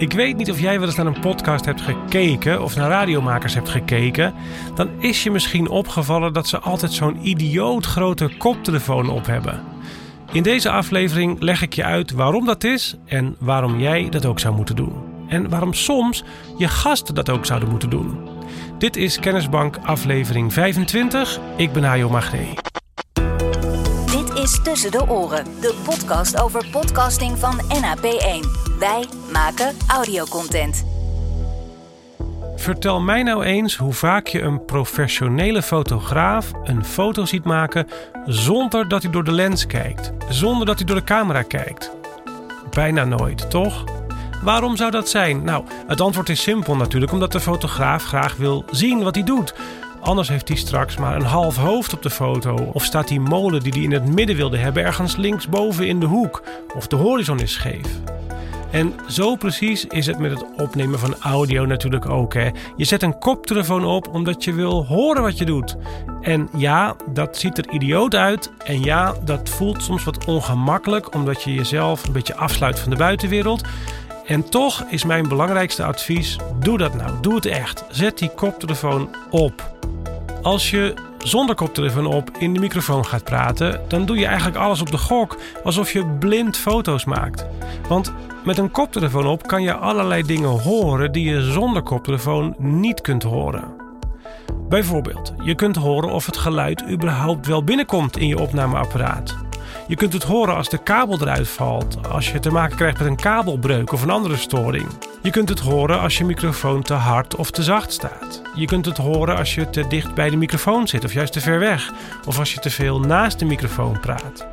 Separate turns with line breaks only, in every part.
Ik weet niet of jij wel eens naar een podcast hebt gekeken of naar radiomakers hebt gekeken. Dan is je misschien opgevallen dat ze altijd zo'n idioot grote koptelefoon op hebben. In deze aflevering leg ik je uit waarom dat is en waarom jij dat ook zou moeten doen. En waarom soms je gasten dat ook zouden moeten doen. Dit is Kennisbank aflevering 25. Ik ben Hajo Magde.
Dit is Tussen de Oren, de podcast over podcasting van NAP1. Wij maken audiocontent.
Vertel mij nou eens hoe vaak je een professionele fotograaf een foto ziet maken zonder dat hij door de lens kijkt, zonder dat hij door de camera kijkt. Bijna nooit, toch? Waarom zou dat zijn? Nou, het antwoord is simpel natuurlijk, omdat de fotograaf graag wil zien wat hij doet. Anders heeft hij straks maar een half hoofd op de foto. Of staat die molen die hij in het midden wilde hebben ergens linksboven in de hoek. Of de horizon is scheef. En zo precies is het met het opnemen van audio natuurlijk ook. Hè. Je zet een koptelefoon op omdat je wil horen wat je doet. En ja, dat ziet er idioot uit. En ja, dat voelt soms wat ongemakkelijk omdat je jezelf een beetje afsluit van de buitenwereld. En toch is mijn belangrijkste advies: doe dat nou. Doe het echt. Zet die koptelefoon op. Als je zonder koptelefoon op in de microfoon gaat praten, dan doe je eigenlijk alles op de gok, alsof je blind foto's maakt. Want met een koptelefoon op kan je allerlei dingen horen die je zonder koptelefoon niet kunt horen. Bijvoorbeeld, je kunt horen of het geluid überhaupt wel binnenkomt in je opnameapparaat. Je kunt het horen als de kabel eruit valt, als je te maken krijgt met een kabelbreuk of een andere storing. Je kunt het horen als je microfoon te hard of te zacht staat. Je kunt het horen als je te dicht bij de microfoon zit of juist te ver weg, of als je te veel naast de microfoon praat.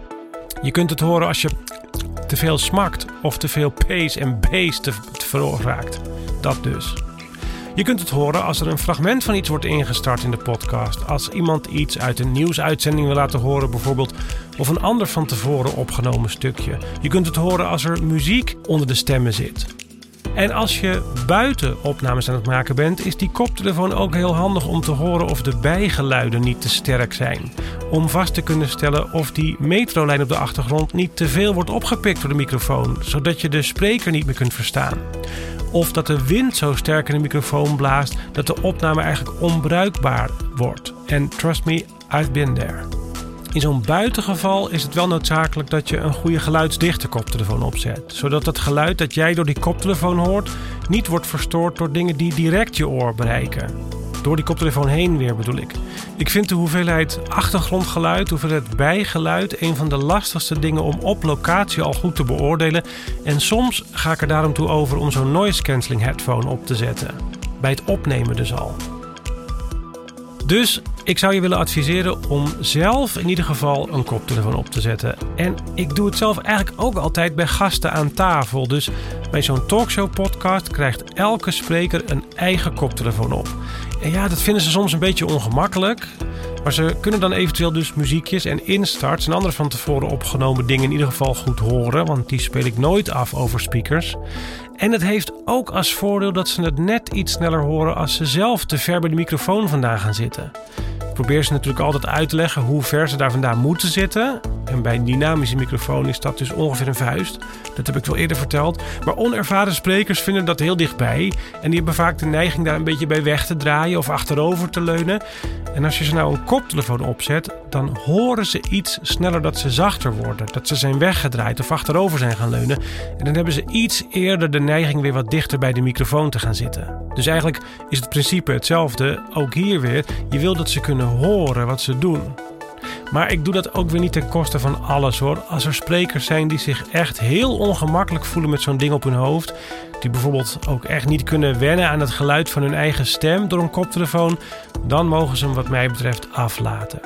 Je kunt het horen als je te veel smakt of te veel pace en bass te, te veroorzaakt. Dat dus. Je kunt het horen als er een fragment van iets wordt ingestart in de podcast. Als iemand iets uit een nieuwsuitzending wil laten horen, bijvoorbeeld, of een ander van tevoren opgenomen stukje. Je kunt het horen als er muziek onder de stemmen zit. En als je buiten opnames aan het maken bent, is die koptelefoon ook heel handig om te horen of de bijgeluiden niet te sterk zijn. Om vast te kunnen stellen of die metrolijn op de achtergrond niet te veel wordt opgepikt door de microfoon, zodat je de spreker niet meer kunt verstaan. Of dat de wind zo sterk in de microfoon blaast dat de opname eigenlijk onbruikbaar wordt. En trust me, I've been there. In zo'n buitengeval is het wel noodzakelijk dat je een goede geluidsdichte koptelefoon opzet. Zodat het geluid dat jij door die koptelefoon hoort niet wordt verstoord door dingen die direct je oor bereiken. Door die koptelefoon heen weer bedoel ik. Ik vind de hoeveelheid achtergrondgeluid, hoeveelheid bijgeluid een van de lastigste dingen om op locatie al goed te beoordelen. En soms ga ik er daarom toe over om zo'n noise cancelling headphone op te zetten. Bij het opnemen dus al. Dus ik zou je willen adviseren om zelf in ieder geval een koptelefoon op te zetten. En ik doe het zelf eigenlijk ook altijd bij gasten aan tafel. Dus bij zo'n talkshow podcast krijgt elke spreker een eigen koptelefoon op. En ja, dat vinden ze soms een beetje ongemakkelijk. Maar ze kunnen dan eventueel dus muziekjes en instarts en andere van tevoren opgenomen dingen in ieder geval goed horen. Want die speel ik nooit af over speakers. En het heeft ook als voordeel dat ze het net iets sneller horen als ze zelf te ver bij de microfoon vandaan gaan zitten. Ik probeer ze natuurlijk altijd uit te leggen hoe ver ze daar vandaan moeten zitten. En bij een dynamische microfoon is dat dus ongeveer een vuist. Dat heb ik wel eerder verteld. Maar onervaren sprekers vinden dat heel dichtbij. En die hebben vaak de neiging daar een beetje bij weg te draaien of achterover te leunen. En als je ze nou een koptelefoon opzet, dan horen ze iets sneller dat ze zachter worden. Dat ze zijn weggedraaid of achterover zijn gaan leunen. En dan hebben ze iets eerder de neiging weer wat dichter bij de microfoon te gaan zitten. Dus eigenlijk is het principe hetzelfde. Ook hier weer. Je wil dat ze kunnen horen wat ze doen. Maar ik doe dat ook weer niet ten koste van alles hoor. Als er sprekers zijn die zich echt heel ongemakkelijk voelen met zo'n ding op hun hoofd. Die bijvoorbeeld ook echt niet kunnen wennen aan het geluid van hun eigen stem door een koptelefoon. Dan mogen ze hem wat mij betreft aflaten.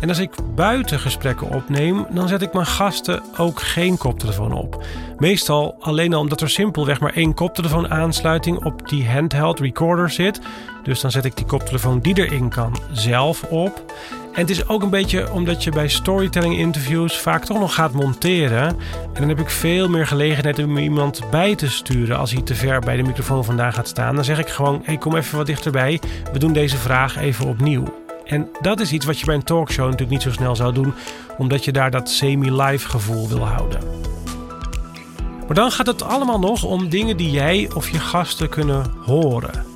En als ik buiten gesprekken opneem, dan zet ik mijn gasten ook geen koptelefoon op. Meestal alleen al omdat er simpelweg maar één koptelefoon aansluiting op die handheld recorder zit. Dus dan zet ik die koptelefoon die erin kan zelf op. En het is ook een beetje omdat je bij storytelling interviews vaak toch nog gaat monteren. En dan heb ik veel meer gelegenheid om iemand bij te sturen als hij te ver bij de microfoon vandaan gaat staan. Dan zeg ik gewoon: hey, kom even wat dichterbij. We doen deze vraag even opnieuw. En dat is iets wat je bij een talkshow natuurlijk niet zo snel zou doen, omdat je daar dat semi-live gevoel wil houden. Maar Maar dan gaat het allemaal nog om dingen die jij of je gasten kunnen horen.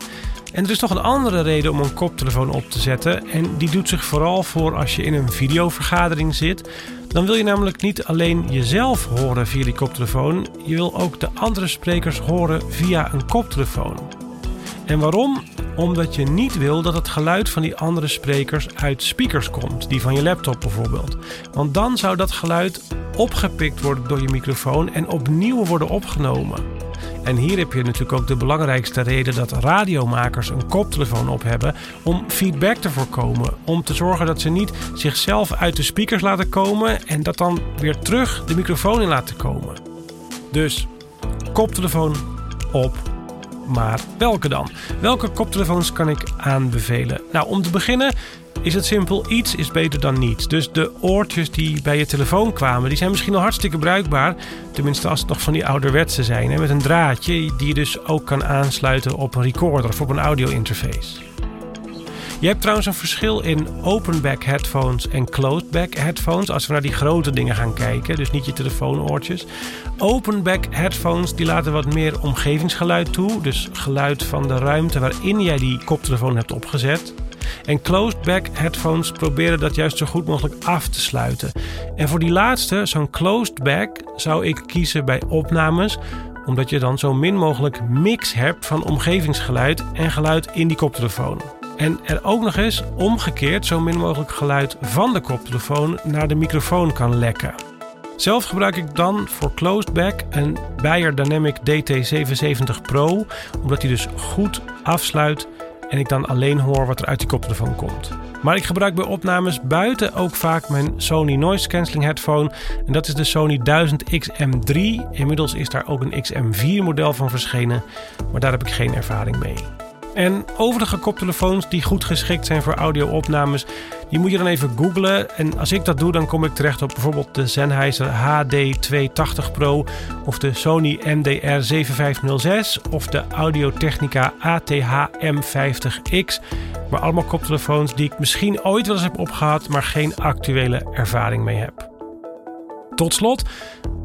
En er is nog een andere reden om een koptelefoon op te zetten. En die doet zich vooral voor als je in een videovergadering zit. Dan wil je namelijk niet alleen jezelf horen via die koptelefoon, je wil ook de andere sprekers horen via een koptelefoon. En waarom? Omdat je niet wil dat het geluid van die andere sprekers uit speakers komt, die van je laptop bijvoorbeeld. Want dan zou dat geluid opgepikt worden door je microfoon en opnieuw worden opgenomen. En hier heb je natuurlijk ook de belangrijkste reden dat radiomakers een koptelefoon op hebben om feedback te voorkomen. Om te zorgen dat ze niet zichzelf uit de speakers laten komen en dat dan weer terug de microfoon in laten komen. Dus koptelefoon op maar welke dan? Welke koptelefoons kan ik aanbevelen? Nou, om te beginnen is het simpel. Iets is beter dan niets. Dus de oortjes die bij je telefoon kwamen, die zijn misschien al hartstikke bruikbaar. Tenminste, als het nog van die ouderwetse zijn. Hè, met een draadje die je dus ook kan aansluiten op een recorder of op een audio interface. Je hebt trouwens een verschil in open back headphones en closed back headphones. Als we naar die grote dingen gaan kijken, dus niet je telefoonoortjes. Open back headphones die laten wat meer omgevingsgeluid toe. Dus geluid van de ruimte waarin jij die koptelefoon hebt opgezet. En closed back headphones proberen dat juist zo goed mogelijk af te sluiten. En voor die laatste, zo'n closed back, zou ik kiezen bij opnames omdat je dan zo min mogelijk mix hebt van omgevingsgeluid en geluid in die koptelefoon. En er ook nog eens omgekeerd zo min mogelijk geluid van de koptelefoon naar de microfoon kan lekken. Zelf gebruik ik dan voor closed back een Beyer Dynamic DT770 Pro, omdat die dus goed afsluit en ik dan alleen hoor wat er uit die koptelefoon komt. Maar ik gebruik bij opnames buiten ook vaak mijn Sony Noise Cancelling headphone. En dat is de Sony 1000XM3. Inmiddels is daar ook een XM4 model van verschenen, maar daar heb ik geen ervaring mee. En overige koptelefoons die goed geschikt zijn voor audio-opnames, die moet je dan even googlen. En als ik dat doe, dan kom ik terecht op bijvoorbeeld de Sennheiser HD280 Pro of de Sony MDR 7506 of de Audio-Technica ATH M50X. Maar allemaal koptelefoons die ik misschien ooit wel eens heb opgehad, maar geen actuele ervaring mee heb. Tot slot,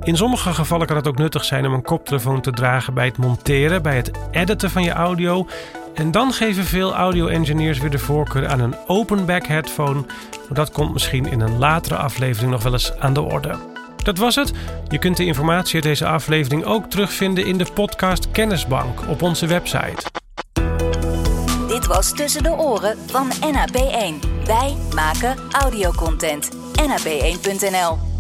in sommige gevallen kan het ook nuttig zijn om een koptelefoon te dragen bij het monteren, bij het editen van je audio. En dan geven veel audio-engineers weer de voorkeur aan een open back headphone. Maar dat komt misschien in een latere aflevering nog wel eens aan de orde. Dat was het. Je kunt de informatie uit deze aflevering ook terugvinden in de podcast Kennisbank op onze website.
Dit was Tussen de Oren van NAP1. Wij maken audiocontent. NAP1.nl